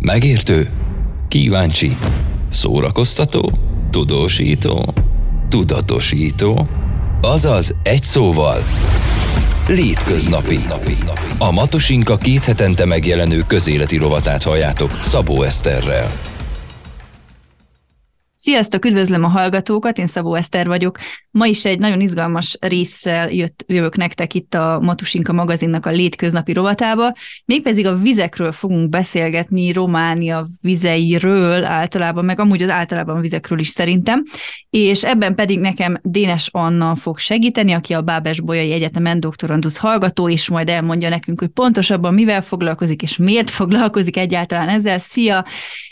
Megértő, kíváncsi, szórakoztató, tudósító, tudatosító, azaz egy szóval Létköznapi. A Matosinka két hetente megjelenő közéleti rovatát halljátok Szabó Eszterrel. Sziasztok, üdvözlöm a hallgatókat, én Szabó Eszter vagyok. Ma is egy nagyon izgalmas résszel jött, jövök nektek itt a Matusinka magazinnak a létköznapi rovatába, mégpedig a vizekről fogunk beszélgetni, Románia vizeiről általában, meg amúgy az általában a vizekről is szerintem, és ebben pedig nekem Dénes Anna fog segíteni, aki a Bábes Bolyai Egyetemen doktorandusz hallgató, és majd elmondja nekünk, hogy pontosabban mivel foglalkozik, és miért foglalkozik egyáltalán ezzel. Szia!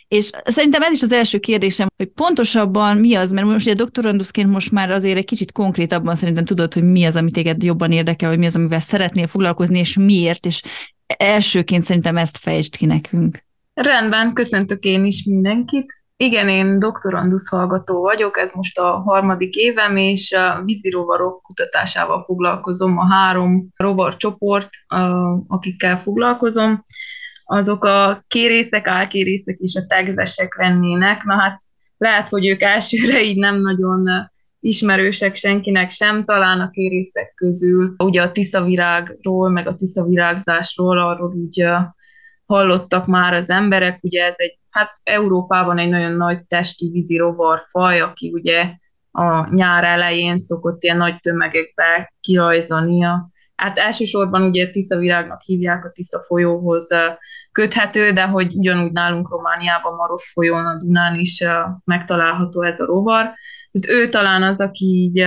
És szerintem ez is az első kérdésem, hogy pontosabban mi az, mert most ugye doktoranduszként most már azért egy kicsit konkrétabban szerintem tudod, hogy mi az, ami téged jobban érdekel, hogy mi az, amivel szeretnél foglalkozni, és miért, és elsőként szerintem ezt fejtsd ki nekünk. Rendben, köszöntök én is mindenkit. Igen, én doktorandusz hallgató vagyok, ez most a harmadik évem, és a vízirovarok kutatásával foglalkozom, a három rovarcsoport, akikkel foglalkozom azok a kérészek, álkérészek és a tegzesek lennének. Na hát lehet, hogy ők elsőre így nem nagyon ismerősek senkinek sem, talán a kérészek közül. Ugye a tiszavirágról, meg a tiszavirágzásról, arról úgy hallottak már az emberek, ugye ez egy, hát Európában egy nagyon nagy testi vízi rovarfaj, aki ugye a nyár elején szokott ilyen nagy tömegekbe kirajzania. Hát elsősorban ugye Tiszavirágnak hívják a Tisza folyóhoz köthető, de hogy ugyanúgy nálunk Romániában, Maros folyón, a Dunán is megtalálható ez a rovar. Tehát ő talán az, aki így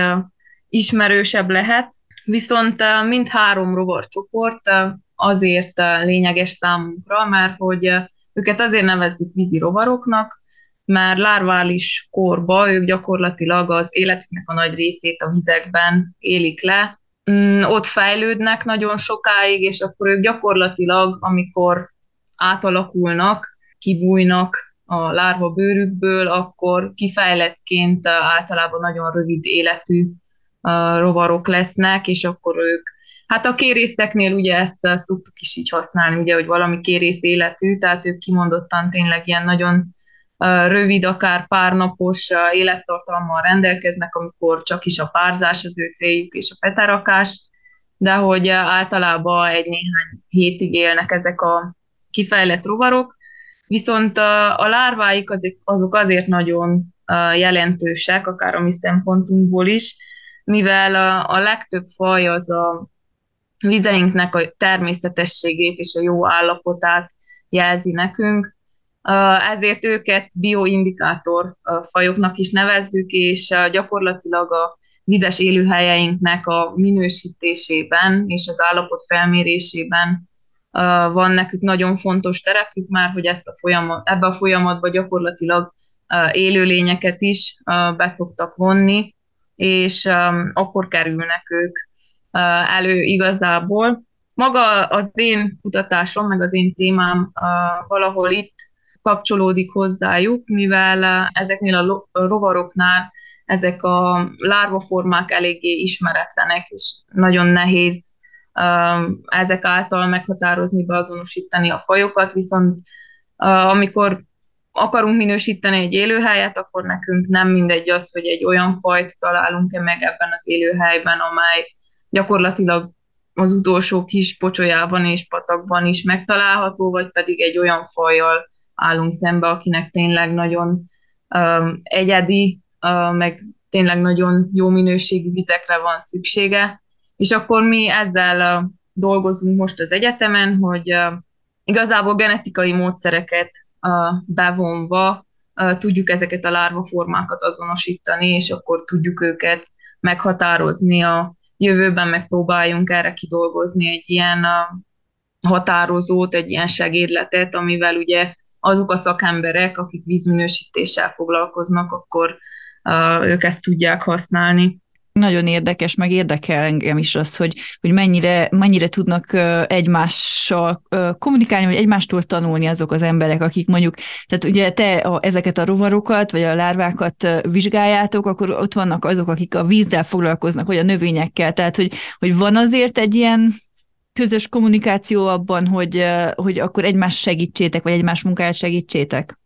ismerősebb lehet, viszont mind három rovarcsoport azért lényeges számunkra, mert hogy őket azért nevezzük vízi rovaroknak, mert lárvális korba ők gyakorlatilag az életüknek a nagy részét a vizekben élik le, ott fejlődnek nagyon sokáig, és akkor ők gyakorlatilag, amikor átalakulnak, kibújnak a lárva bőrükből, akkor kifejlettként általában nagyon rövid életű rovarok lesznek, és akkor ők Hát a kérészeknél ugye ezt szoktuk is így használni, ugye, hogy valami kérész életű, tehát ők kimondottan tényleg ilyen nagyon rövid, akár pár napos élettartalommal rendelkeznek, amikor csak is a párzás az ő céljuk és a peterakás, de hogy általában egy néhány hétig élnek ezek a kifejlett rovarok, viszont a, lárváik azok, azért nagyon jelentősek, akár a mi szempontunkból is, mivel a legtöbb faj az a vizeinknek a természetességét és a jó állapotát jelzi nekünk, ezért őket bioindikátor fajoknak is nevezzük, és gyakorlatilag a vizes élőhelyeinknek a minősítésében és az állapot felmérésében van nekük nagyon fontos szerepük már, hogy ezt a folyamat, ebbe a folyamatba gyakorlatilag élőlényeket is beszoktak vonni, és akkor kerülnek ők elő igazából. Maga az én kutatásom, meg az én témám valahol itt kapcsolódik hozzájuk, mivel ezeknél a rovaroknál ezek a lárvaformák eléggé ismeretlenek, és nagyon nehéz ezek által meghatározni, beazonosítani a fajokat, viszont amikor akarunk minősíteni egy élőhelyet, akkor nekünk nem mindegy az, hogy egy olyan fajt találunk-e meg ebben az élőhelyben, amely gyakorlatilag az utolsó kis pocsolyában és patakban is megtalálható, vagy pedig egy olyan fajjal állunk szembe, akinek tényleg nagyon um, egyedi, uh, meg tényleg nagyon jó minőségű vizekre van szüksége, és akkor mi ezzel dolgozunk most az egyetemen, hogy igazából genetikai módszereket bevonva tudjuk ezeket a lárvaformákat azonosítani, és akkor tudjuk őket meghatározni a jövőben, megpróbáljunk erre kidolgozni egy ilyen határozót, egy ilyen segédletet, amivel ugye azok a szakemberek, akik vízminősítéssel foglalkoznak, akkor ők ezt tudják használni. Nagyon érdekes, meg érdekel engem is az, hogy, hogy mennyire, mennyire tudnak egymással kommunikálni, vagy egymástól tanulni azok az emberek, akik mondjuk, tehát ugye te a, ezeket a rovarokat, vagy a lárvákat vizsgáljátok, akkor ott vannak azok, akik a vízzel foglalkoznak, vagy a növényekkel, tehát hogy, hogy van azért egy ilyen közös kommunikáció abban, hogy, hogy akkor egymás segítsétek, vagy egymás munkáját segítsétek?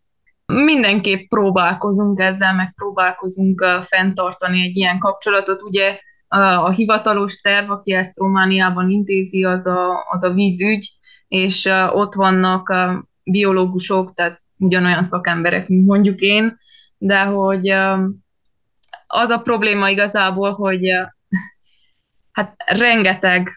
Mindenképp próbálkozunk ezzel, meg próbálkozunk fenntartani egy ilyen kapcsolatot. Ugye a hivatalos szerv, aki ezt Romániában intézi, az a, az a vízügy, és ott vannak biológusok, tehát ugyanolyan szakemberek, mint mondjuk én, de hogy az a probléma igazából, hogy hát rengeteg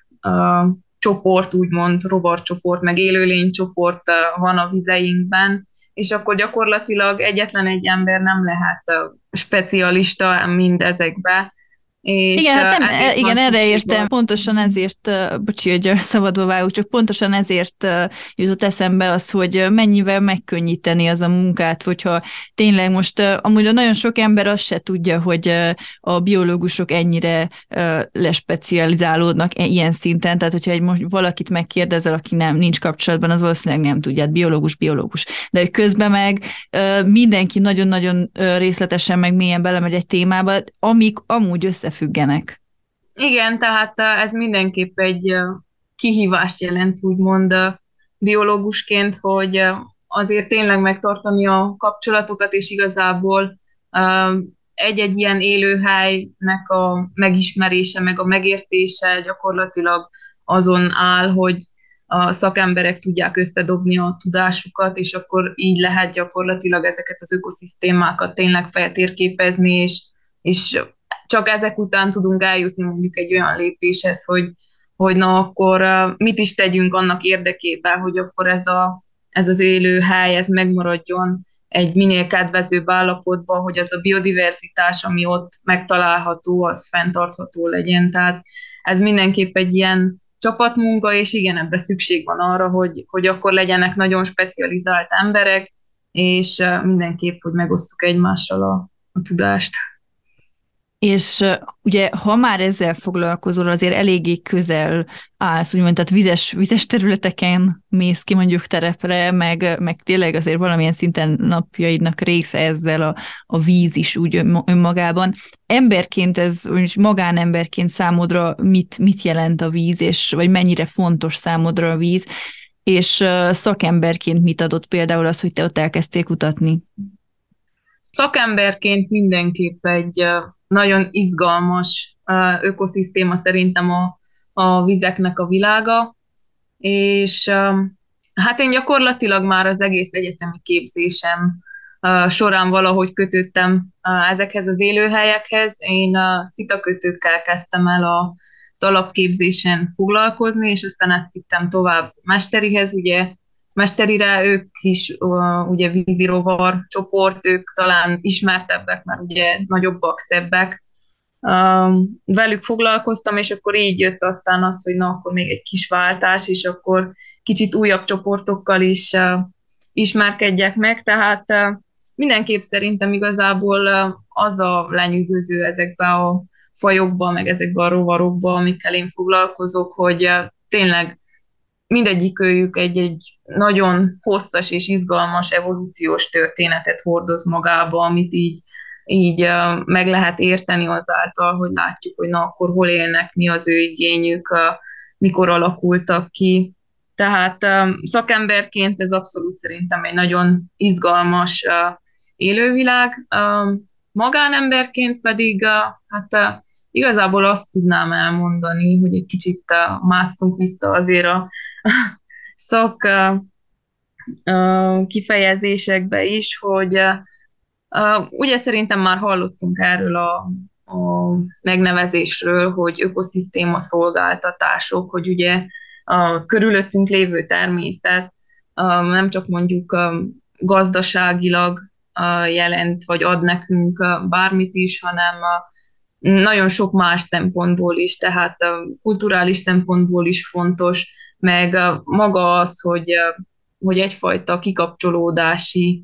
csoport, úgymond rovarcsoport, meg élőlénycsoport van a vizeinkben, és akkor gyakorlatilag egyetlen egy ember nem lehet specialista mindezekbe, és igen, hát nem, e, igen erre értem. Pontosan ezért, bocsi, hogy szabadba vágok, csak pontosan ezért jutott eszembe az, hogy mennyivel megkönnyíteni az a munkát, hogyha tényleg most amúgy nagyon sok ember azt se tudja, hogy a biológusok ennyire lespecializálódnak e, ilyen szinten, tehát hogyha egy most valakit megkérdezel, aki nem nincs kapcsolatban, az valószínűleg nem tudja, hát biológus, biológus. De hogy közben meg mindenki nagyon-nagyon részletesen meg mélyen belemegy egy témába, amik amúgy össze összefüggenek. Igen, tehát ez mindenképp egy kihívást jelent, úgymond biológusként, hogy azért tényleg megtartani a kapcsolatokat, és igazából egy-egy ilyen élőhelynek a megismerése, meg a megértése gyakorlatilag azon áll, hogy a szakemberek tudják összedobni a tudásukat, és akkor így lehet gyakorlatilag ezeket az ökoszisztémákat tényleg feltérképezni, és, és csak ezek után tudunk eljutni mondjuk egy olyan lépéshez, hogy, hogy na akkor mit is tegyünk annak érdekében, hogy akkor ez, a, ez az élő hely, ez megmaradjon egy minél kedvezőbb állapotban, hogy az a biodiverzitás, ami ott megtalálható, az fenntartható legyen. Tehát ez mindenképp egy ilyen csapatmunka, és igen, ebbe szükség van arra, hogy, hogy akkor legyenek nagyon specializált emberek, és mindenképp, hogy megosztjuk egymással a, a tudást. És ugye, ha már ezzel foglalkozol, azért eléggé közel állsz, úgymond, tehát vizes, vizes területeken mész ki mondjuk terepre, meg, meg tényleg azért valamilyen szinten napjaidnak része ezzel a, a víz is úgy önmagában. Emberként ez, magánemberként számodra mit, mit jelent a víz, és vagy mennyire fontos számodra a víz, és szakemberként mit adott például az, hogy te ott elkezdtél kutatni? Szakemberként mindenképp egy nagyon izgalmas ökoszisztéma szerintem a, a vizeknek a világa, és hát én gyakorlatilag már az egész egyetemi képzésem során valahogy kötöttem ezekhez az élőhelyekhez. Én a szitakötőkkel kezdtem el a, az alapképzésen foglalkozni, és aztán ezt vittem tovább mesterihez, ugye mesterire, ők is uh, ugye vízirovar csoport, ők talán ismertebbek, mert ugye nagyobbak, szebbek. Uh, velük foglalkoztam, és akkor így jött aztán az, hogy na, akkor még egy kis váltás, és akkor kicsit újabb csoportokkal is uh, ismerkedjek meg, tehát uh, mindenképp szerintem igazából uh, az a lenyűgöző ezekbe a fajokba, meg ezekbe a rovarokba, amikkel én foglalkozok, hogy uh, tényleg mindegyik őjük egy-egy nagyon hosszas és izgalmas evolúciós történetet hordoz magába, amit így, így meg lehet érteni azáltal, hogy látjuk, hogy na akkor hol élnek, mi az ő igényük, mikor alakultak ki. Tehát szakemberként ez abszolút szerintem egy nagyon izgalmas élővilág, magánemberként pedig hát Igazából azt tudnám elmondani, hogy egy kicsit uh, másszunk vissza azért a szak uh, uh, kifejezésekbe is, hogy ugye szerintem már hallottunk erről a, a megnevezésről, hogy ökoszisztéma szolgáltatások, hogy ugye a körülöttünk lévő természet nem csak mondjuk gazdaságilag jelent, vagy ad nekünk bármit is, hanem nagyon sok más szempontból is, tehát a kulturális szempontból is fontos, meg maga az, hogy, hogy egyfajta kikapcsolódási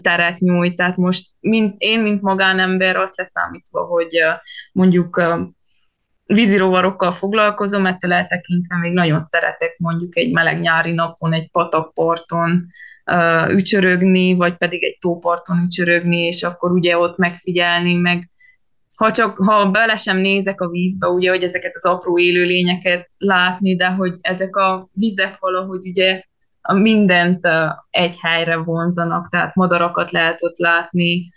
teret nyújt. Tehát most mint, én, mint magánember azt leszámítva, hogy mondjuk vízirovarokkal foglalkozom, ettől eltekintve még nagyon szeretek mondjuk egy meleg nyári napon egy patakparton ücsörögni, vagy pedig egy tóparton ücsörögni, és akkor ugye ott megfigyelni, meg ha csak ha bele sem nézek a vízbe, ugye, hogy ezeket az apró élőlényeket látni, de hogy ezek a vizek valahogy ugye mindent egy helyre vonzanak, tehát madarakat lehet ott látni,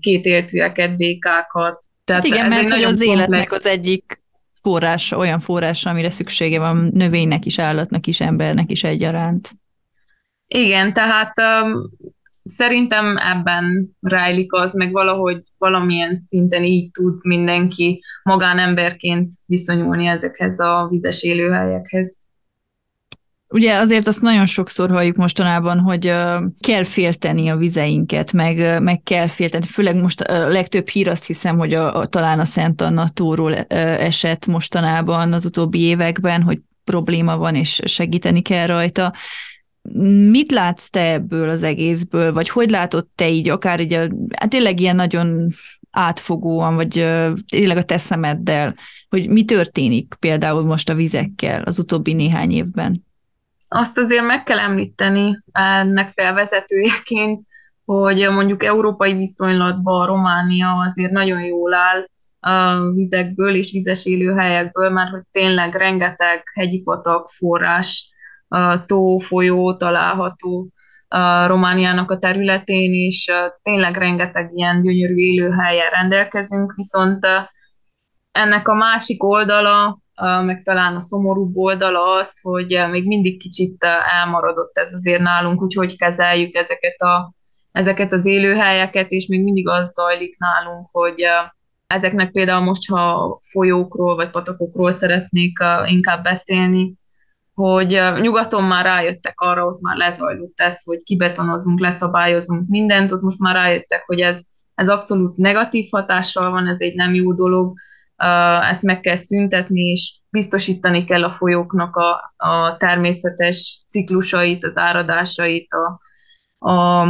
kétéltűeket, békákat. Tehát hát igen, mert hogy az komplex... életnek az egyik forrása, olyan forrása, amire szüksége van növénynek is, állatnak is, embernek is egyaránt. Igen, tehát um, szerintem ebben rájlik az, meg valahogy valamilyen szinten így tud mindenki magánemberként viszonyulni ezekhez a vizes élőhelyekhez. Ugye azért azt nagyon sokszor halljuk mostanában, hogy kell félteni a vizeinket, meg, meg kell félteni. Főleg most a legtöbb hír azt hiszem, hogy a, a, talán a Szent Anna tóról esett mostanában az utóbbi években, hogy probléma van, és segíteni kell rajta. Mit látsz te ebből az egészből, vagy hogy látod te így, akár így, a, hát tényleg ilyen nagyon átfogóan, vagy tényleg a te szemeddel, hogy mi történik például most a vizekkel az utóbbi néhány évben? Azt azért meg kell említeni ennek felvezetőjeként, hogy mondjuk európai viszonylatban Románia azért nagyon jól áll a vizekből és vizes élőhelyekből, mert hogy tényleg rengeteg hegyi patak, forrás, tó, folyó található a Romániának a területén, és tényleg rengeteg ilyen gyönyörű élőhelyen rendelkezünk, viszont ennek a másik oldala, meg talán a szomorúbb oldala az, hogy még mindig kicsit elmaradott ez azért nálunk, úgyhogy kezeljük ezeket, a, ezeket az élőhelyeket, és még mindig az zajlik nálunk, hogy ezeknek például most, ha folyókról vagy patakokról szeretnék inkább beszélni, hogy nyugaton már rájöttek arra, ott már lezajlott ez, hogy kibetonozunk, leszabályozunk mindent, ott most már rájöttek, hogy ez, ez abszolút negatív hatással van, ez egy nem jó dolog, ezt meg kell szüntetni, és biztosítani kell a folyóknak a, a természetes ciklusait, az áradásait, a, a,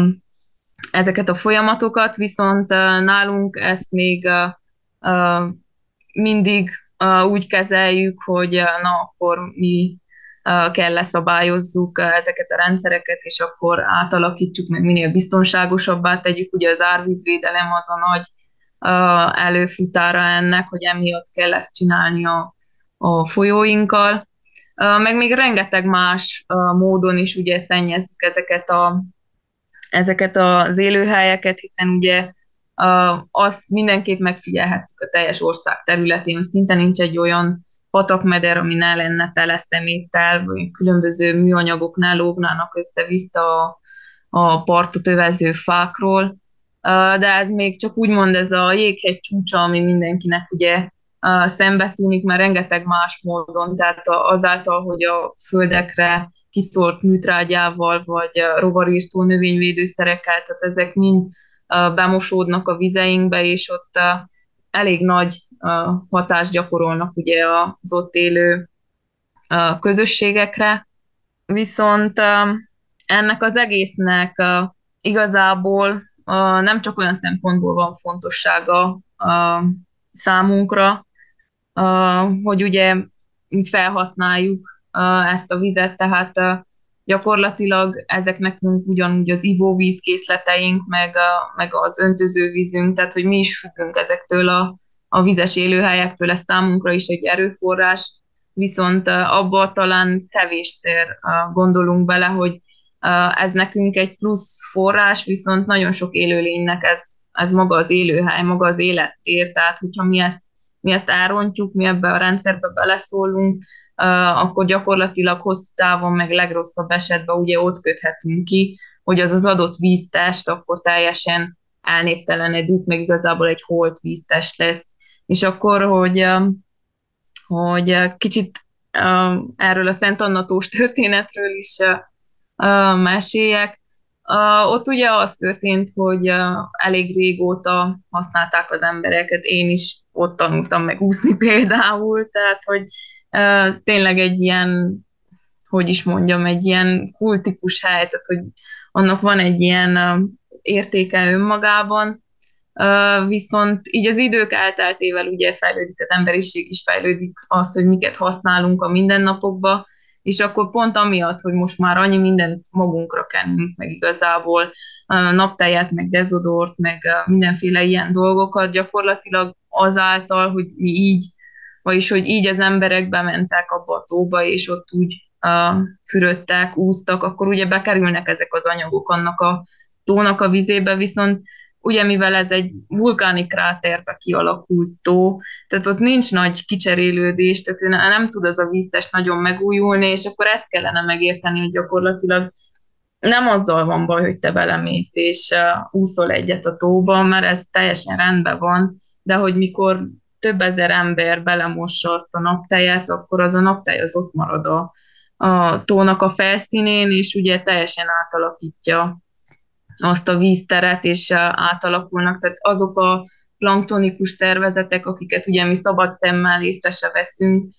ezeket a folyamatokat, viszont nálunk ezt még mindig úgy kezeljük, hogy na akkor mi kell leszabályozzuk ezeket a rendszereket, és akkor átalakítsuk, meg minél biztonságosabbá tegyük. Ugye az árvízvédelem az a nagy előfutára ennek, hogy emiatt kell ezt csinálni a, a folyóinkkal. Meg még rengeteg más módon is ugye szennyezzük ezeket, a, ezeket az élőhelyeket, hiszen ugye azt mindenképp megfigyelhettük a teljes ország területén, szinte nincs egy olyan patakmeder, ami ne lenne tele szeméttel, vagy különböző műanyagoknál lógnának össze-vissza a, a partot övező fákról, de ez még csak úgymond ez a jéghegy csúcsa, ami mindenkinek ugye szembe tűnik, mert rengeteg más módon, tehát azáltal, hogy a földekre kiszólt műtrágyával, vagy rovarírtó növényvédőszerekkel, tehát ezek mind bemosódnak a vizeinkbe, és ott elég nagy hatást gyakorolnak ugye az ott élő közösségekre. Viszont ennek az egésznek igazából nem csak olyan szempontból van fontossága számunkra, hogy ugye felhasználjuk ezt a vizet, tehát gyakorlatilag ezek nekünk ugyanúgy az ivóvízkészleteink, meg, a, meg az öntözővízünk, tehát hogy mi is függünk ezektől a, a vizes élőhelyektől, ez számunkra is egy erőforrás, viszont abba talán kevésszer gondolunk bele, hogy ez nekünk egy plusz forrás, viszont nagyon sok élőlénynek ez, ez maga az élőhely, maga az élettér, tehát hogyha mi ezt, mi ezt elrontjuk, mi ebbe a rendszerbe beleszólunk, akkor gyakorlatilag hosszú távon, meg legrosszabb esetben ugye ott köthetünk ki, hogy az az adott víztest akkor teljesen elnéptelenedik, meg igazából egy holt víztest lesz. És akkor, hogy, hogy kicsit erről a Szent Annatós történetről is meséljek. Ott ugye az történt, hogy elég régóta használták az embereket, én is ott tanultam meg úszni például, tehát hogy tényleg egy ilyen, hogy is mondjam, egy ilyen kultikus hely, tehát hogy annak van egy ilyen értéke önmagában, viszont így az idők elteltével ugye fejlődik az emberiség is, fejlődik az, hogy miket használunk a mindennapokba, és akkor pont amiatt, hogy most már annyi mindent magunkra kennünk, meg igazából naptejet, meg dezodort, meg mindenféle ilyen dolgokat, gyakorlatilag azáltal, hogy mi így, vagyis hogy így az emberek bementek abba a tóba, és ott úgy uh, fürödtek, úztak, akkor ugye bekerülnek ezek az anyagok annak a tónak a vizébe, viszont ugye mivel ez egy vulkáni kráterbe kialakult tó, tehát ott nincs nagy kicserélődés, tehát nem tud az a víztest nagyon megújulni, és akkor ezt kellene megérteni, hogy gyakorlatilag nem azzal van baj, hogy te belemész és úszol egyet a tóba, mert ez teljesen rendben van, de hogy mikor több ezer ember belemossa azt a naptejet, akkor az a naptej az ott marad a, a tónak a felszínén, és ugye teljesen átalakítja azt a vízteret, és átalakulnak. Tehát azok a planktonikus szervezetek, akiket ugye mi szabad szemmel észre se veszünk,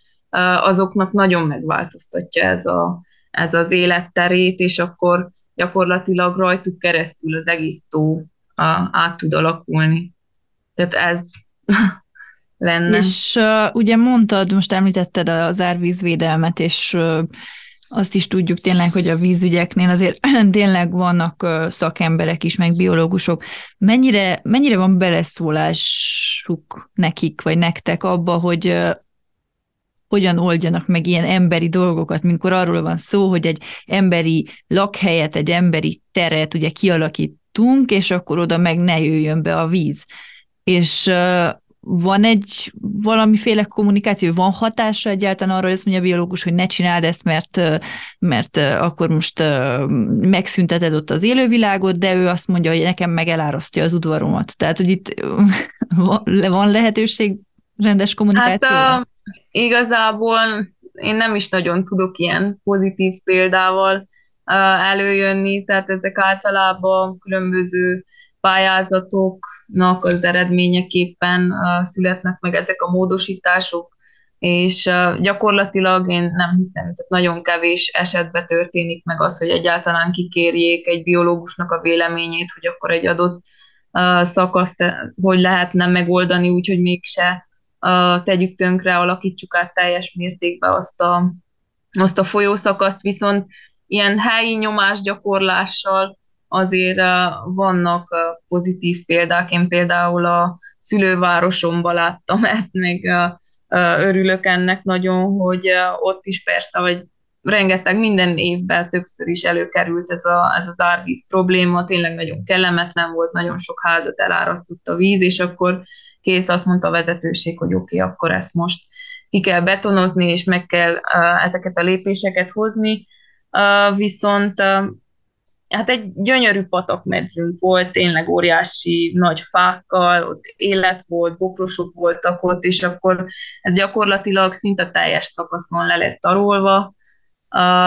azoknak nagyon megváltoztatja ez, a, ez az életterét, és akkor gyakorlatilag rajtuk keresztül az egész tó át tud alakulni. Tehát ez lenne. És uh, ugye mondtad, most említetted az árvízvédelmet, és uh, azt is tudjuk tényleg, hogy a vízügyeknél azért tényleg vannak szakemberek is, meg biológusok. Mennyire, mennyire van beleszólásuk nekik, vagy nektek abba, hogy hogyan oldjanak meg ilyen emberi dolgokat, mikor arról van szó, hogy egy emberi lakhelyet, egy emberi teret ugye kialakítunk, és akkor oda meg ne jöjjön be a víz. És van egy valamiféle kommunikáció, van hatása egyáltalán arra, hogy azt mondja a biológus, hogy ne csináld ezt, mert, mert akkor most megszünteted ott az élővilágot, de ő azt mondja, hogy nekem meg elárasztja az udvaromat. Tehát, hogy itt van lehetőség rendes kommunikációra? Hát uh, igazából én nem is nagyon tudok ilyen pozitív példával előjönni, tehát ezek általában különböző pályázatoknak az eredményeképpen születnek meg ezek a módosítások, és gyakorlatilag én nem hiszem, hogy nagyon kevés esetben történik meg az, hogy egyáltalán kikérjék egy biológusnak a véleményét, hogy akkor egy adott szakaszt hogy lehetne megoldani, úgyhogy mégse tegyük tönkre, alakítsuk át teljes mértékben azt a, azt a folyószakaszt, viszont ilyen helyi nyomásgyakorlással azért vannak pozitív példák. Én például a szülővárosomban láttam ezt, meg örülök ennek nagyon, hogy ott is persze, hogy rengeteg minden évben többször is előkerült ez, a, ez az árvíz probléma, tényleg nagyon kellemetlen volt, nagyon sok házat elárasztott a víz, és akkor kész azt mondta a vezetőség, hogy oké, okay, akkor ezt most ki kell betonozni, és meg kell ezeket a lépéseket hozni, viszont hát egy gyönyörű patakmedvünk volt, tényleg óriási nagy fákkal, ott élet volt, bokrosok voltak ott, és akkor ez gyakorlatilag szinte teljes szakaszon le lett tarolva,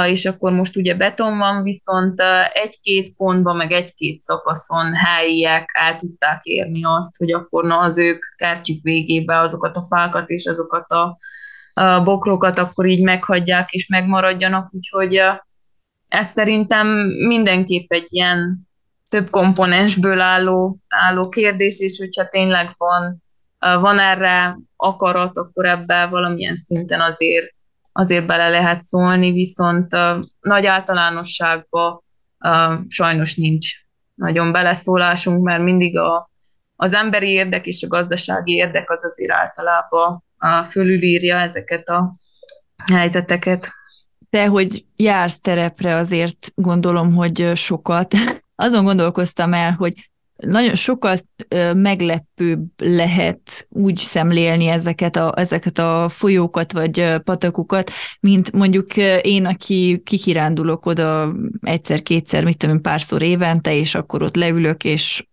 és akkor most ugye beton van, viszont egy-két pontban, meg egy-két szakaszon helyiek el tudták érni azt, hogy akkor na az ők kertjük végébe azokat a fákat és azokat a, bokrokat akkor így meghagyják és megmaradjanak, úgyhogy ez szerintem mindenképp egy ilyen több komponensből álló, álló kérdés, és hogyha tényleg van, van erre akarat, akkor ebben valamilyen szinten azért, azért bele lehet szólni, viszont nagy általánosságban sajnos nincs nagyon beleszólásunk, mert mindig a, az emberi érdek és a gazdasági érdek az azért általában fölülírja ezeket a helyzeteket. Te, hogy jársz terepre, azért gondolom, hogy sokat. Azon gondolkoztam el, hogy nagyon sokkal meglepőbb lehet úgy szemlélni ezeket a, ezeket a folyókat vagy patakokat, mint mondjuk én, aki kikirándulok oda egyszer-kétszer, mit tudom, párszor évente, és akkor ott leülök, és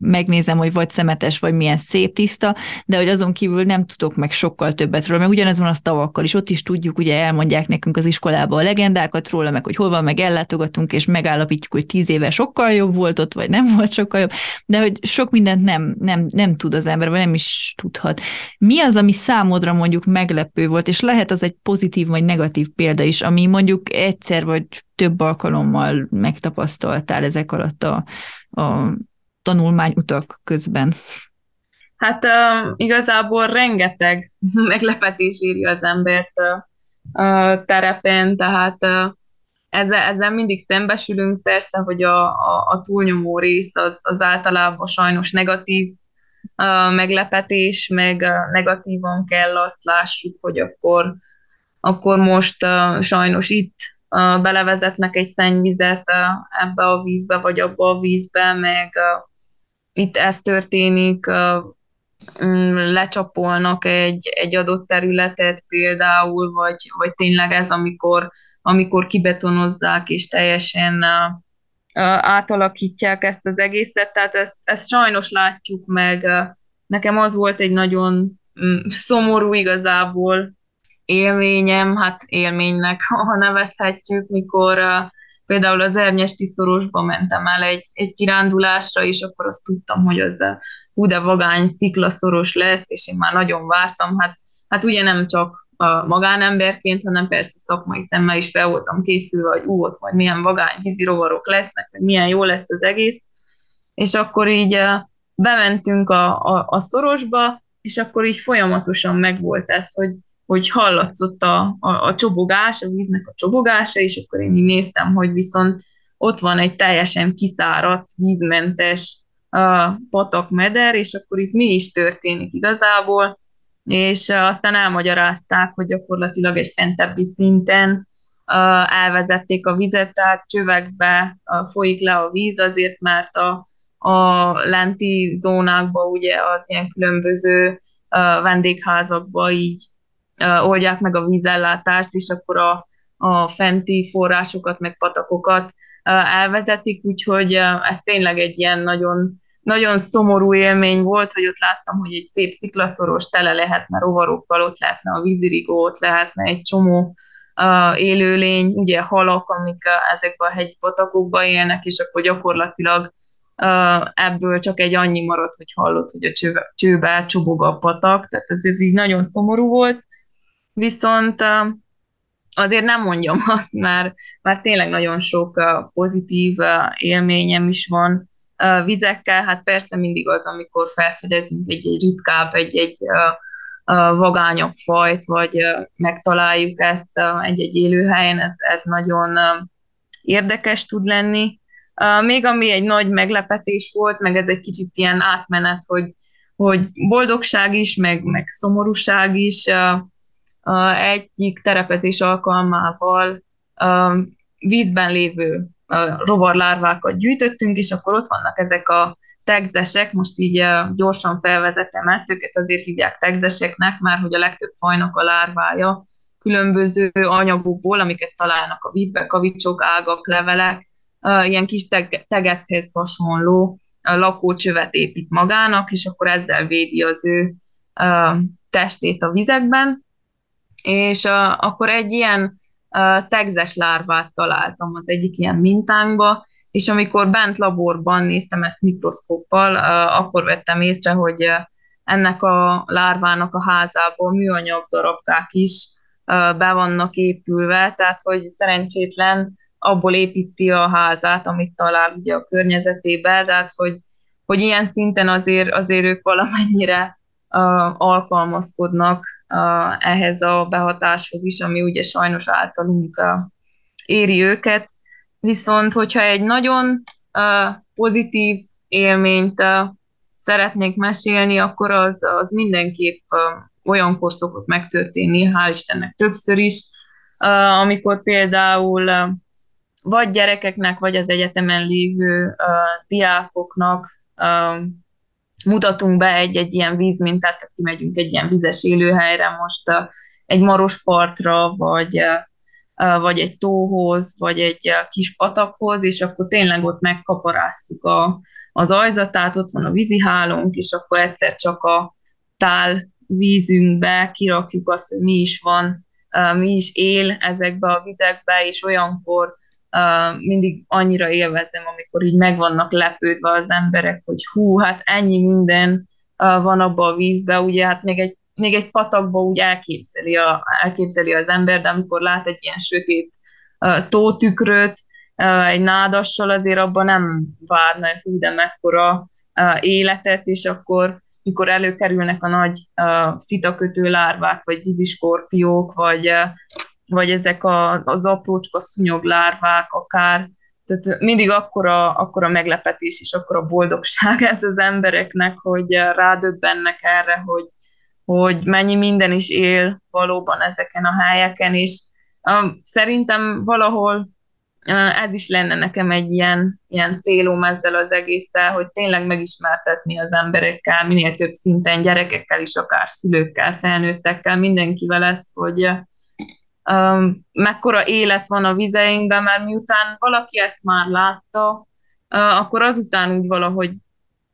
megnézem, hogy vagy szemetes, vagy milyen szép tiszta, de hogy azon kívül nem tudok meg sokkal többet róla, meg ugyanez van a tavakkal is, ott is tudjuk, ugye elmondják nekünk az iskolában a legendákat róla, meg hogy hol van, meg ellátogatunk, és megállapítjuk, hogy tíz éve sokkal jobb volt ott, vagy nem volt sokkal jobb, de hogy sok mindent nem, nem, nem tud az ember, vagy nem is tudhat. Mi az, ami számodra mondjuk meglepő volt, és lehet az egy pozitív vagy negatív példa is, ami mondjuk egyszer vagy több alkalommal megtapasztaltál ezek alatt a, a tanulmányutak közben? Hát uh, igazából rengeteg meglepetés írja az embert uh, terepen, tehát uh, ezzel, ezzel mindig szembesülünk, persze, hogy a, a, a túlnyomó rész az, az általában sajnos negatív meglepetés, meg negatívan kell azt lássuk, hogy akkor, akkor most sajnos itt belevezetnek egy szennyvizet ebbe a vízbe, vagy abba a vízbe, meg itt ez történik, mm, lecsapolnak egy, egy adott területet például, vagy, vagy tényleg ez, amikor, amikor kibetonozzák és teljesen átalakítják ezt az egészet, tehát ezt, ezt sajnos látjuk meg. Nekem az volt egy nagyon mm, szomorú igazából élményem, hát élménynek, ha nevezhetjük, mikor például az Ernyesti szorosba mentem el egy, egy kirándulásra, és akkor azt tudtam, hogy az a hú de vagány sziklaszoros lesz, és én már nagyon vártam, hát, hát ugye nem csak a magánemberként, hanem persze szakmai szemmel is fel voltam készülve, hogy ú, ott majd milyen vagány vízi rovarok lesznek, hogy milyen jó lesz az egész, és akkor így bementünk a, a, a szorosba, és akkor így folyamatosan megvolt ez, hogy, hogy hallatszott a, a, a csobogás, a víznek a csobogása, és akkor én így néztem, hogy viszont ott van egy teljesen kiszáradt, vízmentes uh, patakmeder, és akkor itt mi is történik igazából, és aztán elmagyarázták, hogy gyakorlatilag egy fentebbi szinten elvezették a vizet, tehát csövekbe folyik le a víz, azért mert a, a lenti zónákba ugye az ilyen különböző vendégházakba így oldják meg a vízellátást, és akkor a, a fenti forrásokat, meg patakokat elvezetik, úgyhogy ez tényleg egy ilyen nagyon, nagyon szomorú élmény volt, hogy ott láttam, hogy egy szép sziklaszoros tele lehetne rovarokkal, ott lehetne a vízirigó, ott lehetne egy csomó élőlény, ugye halak, amik uh, ezekben a hegyi patakokban élnek, és akkor gyakorlatilag ebből csak egy annyi maradt, hogy hallott, hogy a csőbe, csőbe csobog a patak, tehát ez, ez így nagyon szomorú volt, viszont azért nem mondjam azt, mert, mert tényleg nagyon sok pozitív élményem is van vizekkel, hát persze mindig az, amikor felfedezünk egy-egy ritkább, egy-egy vagányabb fajt, vagy megtaláljuk ezt egy-egy élőhelyen, ez, ez nagyon érdekes tud lenni. Még ami egy nagy meglepetés volt, meg ez egy kicsit ilyen átmenet, hogy, hogy boldogság is, meg, meg szomorúság is, egyik terepezés alkalmával vízben lévő rovarlárvákat gyűjtöttünk, és akkor ott vannak ezek a tegzesek, most így gyorsan felvezetem ezt, őket azért hívják tegzeseknek, mert hogy a legtöbb fajnak a lárvája. Különböző anyagokból, amiket találnak a vízbe, kavicsok, ágak, levelek, ilyen kis tegezhez hasonló lakócsövet épít magának, és akkor ezzel védi az ő testét a vizekben, és uh, akkor egy ilyen uh, tegzes lárvát találtam az egyik ilyen mintánkba, és amikor bent laborban néztem ezt mikroszkóppal, akkor vettem észre, hogy ennek a lárvának a házából műanyag darabkák is uh, be vannak épülve, tehát hogy szerencsétlen abból építi a házát, amit talál ugye a környezetébe, tehát hogy, hogy ilyen szinten azért, azért ők valamennyire alkalmazkodnak ehhez a behatáshoz is, ami ugye sajnos általunk éri őket. Viszont, hogyha egy nagyon pozitív élményt szeretnék mesélni, akkor az, az mindenképp olyankor szokott megtörténni, hál' Istennek többször is, amikor például vagy gyerekeknek, vagy az egyetemen lévő diákoknak mutatunk be egy-egy ilyen vízmintát, tehát kimegyünk egy ilyen vizes élőhelyre most egy maros partra, vagy, vagy egy tóhoz, vagy egy kis patakhoz, és akkor tényleg ott megkaparásszuk a, az ajzatát, ott van a vízihálónk, és akkor egyszer csak a tál vízünkbe kirakjuk azt, hogy mi is van, mi is él ezekbe a vizekbe, és olyankor mindig annyira élvezem, amikor így meg vannak lepődve az emberek, hogy hú, hát ennyi minden uh, van abba a vízbe, ugye hát még egy, még egy patakba úgy elképzeli, a, elképzeli az ember, de amikor lát egy ilyen sötét uh, tótükröt, egy nádassal, azért abban nem várna, hú, de mekkora életet, és akkor, mikor előkerülnek a nagy szitakötő lárvák, vagy víziskorpiók, vagy vagy ezek a, az aprócska szúnyoglárvák akár, tehát mindig akkora, akkora meglepetés és akkora boldogság ez az embereknek, hogy rádöbbennek erre, hogy, hogy mennyi minden is él valóban ezeken a helyeken, és um, szerintem valahol uh, ez is lenne nekem egy ilyen, ilyen célom ezzel az egésszel, hogy tényleg megismertetni az emberekkel, minél több szinten, gyerekekkel is, akár szülőkkel, felnőttekkel, mindenkivel ezt, hogy um, mekkora élet van a vizeinkben, mert miután valaki ezt már látta, akkor azután úgy valahogy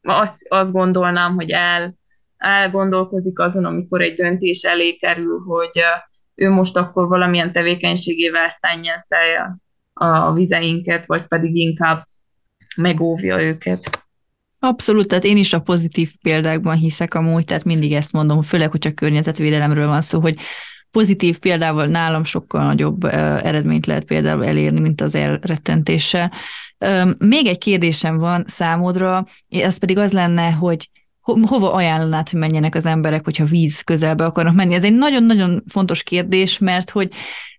azt, azt gondolnám, hogy el, elgondolkozik azon, amikor egy döntés elé kerül, hogy ő most akkor valamilyen tevékenységével szennyezze a vizeinket, vagy pedig inkább megóvja őket. Abszolút, tehát én is a pozitív példákban hiszek amúgy, tehát mindig ezt mondom, főleg, hogyha környezetvédelemről van szó, hogy pozitív példával nálam sokkal nagyobb eredményt lehet például elérni, mint az elrettentéssel. Még egy kérdésem van számodra, az pedig az lenne, hogy ho- hova ajánlanád, hogy menjenek az emberek, hogyha víz közelbe akarnak menni? Ez egy nagyon-nagyon fontos kérdés, mert hogy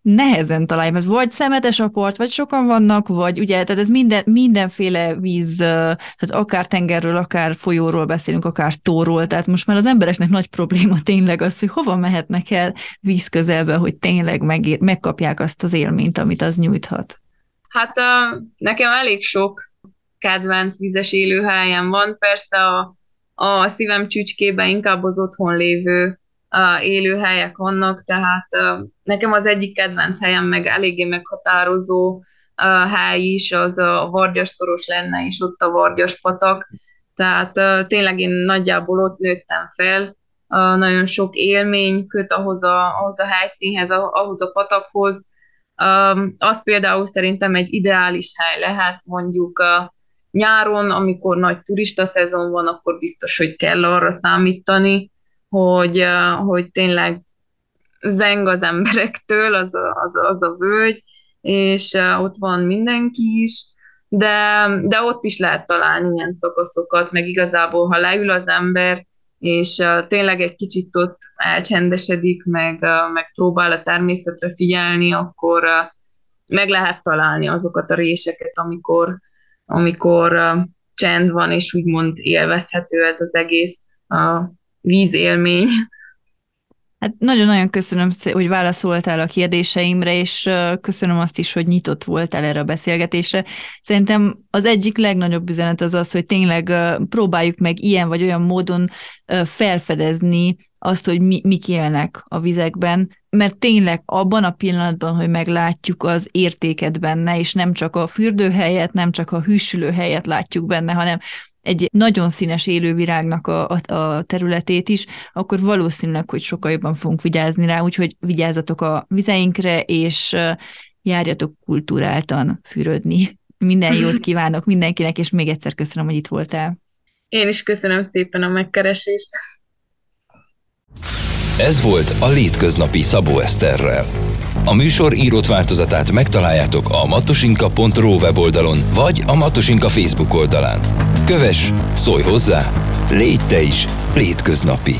nehezen találj, mert vagy szemetes a part, vagy sokan vannak, vagy ugye, tehát ez minden, mindenféle víz, tehát akár tengerről, akár folyóról beszélünk, akár tóról, tehát most már az embereknek nagy probléma tényleg az, hogy hova mehetnek el víz közelbe, hogy tényleg megér, megkapják azt az élményt, amit az nyújthat. Hát nekem elég sok kedvenc vízes élőhelyem van, persze a a szívem csücskében inkább az otthon lévő élőhelyek vannak, tehát nekem az egyik kedvenc helyem, meg eléggé meghatározó hely is, az a Vargyas szoros lenne, és ott a Vargyas patak, tehát tényleg én nagyjából ott nőttem fel, nagyon sok élmény köt ahhoz a, ahhoz a helyszínhez, ahhoz a patakhoz. Az például szerintem egy ideális hely lehet, mondjuk nyáron, amikor nagy turista szezon van, akkor biztos, hogy kell arra számítani, hogy, hogy tényleg zeng az emberektől az a, az, a, az a völgy, és ott van mindenki is, de, de ott is lehet találni ilyen szakaszokat, meg igazából, ha leül az ember, és tényleg egy kicsit ott elcsendesedik, meg, meg próbál a természetre figyelni, akkor meg lehet találni azokat a réseket, amikor, amikor csend van, és úgymond élvezhető ez az egész uh, vízélmény. Hát nagyon-nagyon köszönöm, hogy válaszoltál a kérdéseimre, és köszönöm azt is, hogy nyitott voltál erre a beszélgetésre. Szerintem az egyik legnagyobb üzenet az az, hogy tényleg próbáljuk meg ilyen vagy olyan módon felfedezni azt, hogy mi, mik élnek a vizekben, mert tényleg abban a pillanatban, hogy meglátjuk az értéket benne, és nem csak a fürdőhelyet, nem csak a hűsülő helyet látjuk benne, hanem egy nagyon színes élővirágnak a, a, a területét is, akkor valószínűleg, hogy sokkal jobban fogunk vigyázni rá, úgyhogy vigyázzatok a vizeinkre, és járjatok kultúráltan fürödni. Minden jót kívánok mindenkinek, és még egyszer köszönöm, hogy itt voltál. Én is köszönöm szépen a megkeresést. Ez volt a Létköznapi Szabó Eszterrel. A műsor írott változatát megtaláljátok a matosinka.ro weboldalon, vagy a Matosinka Facebook oldalán. Kövess, szólj hozzá, légy te is létköznapi.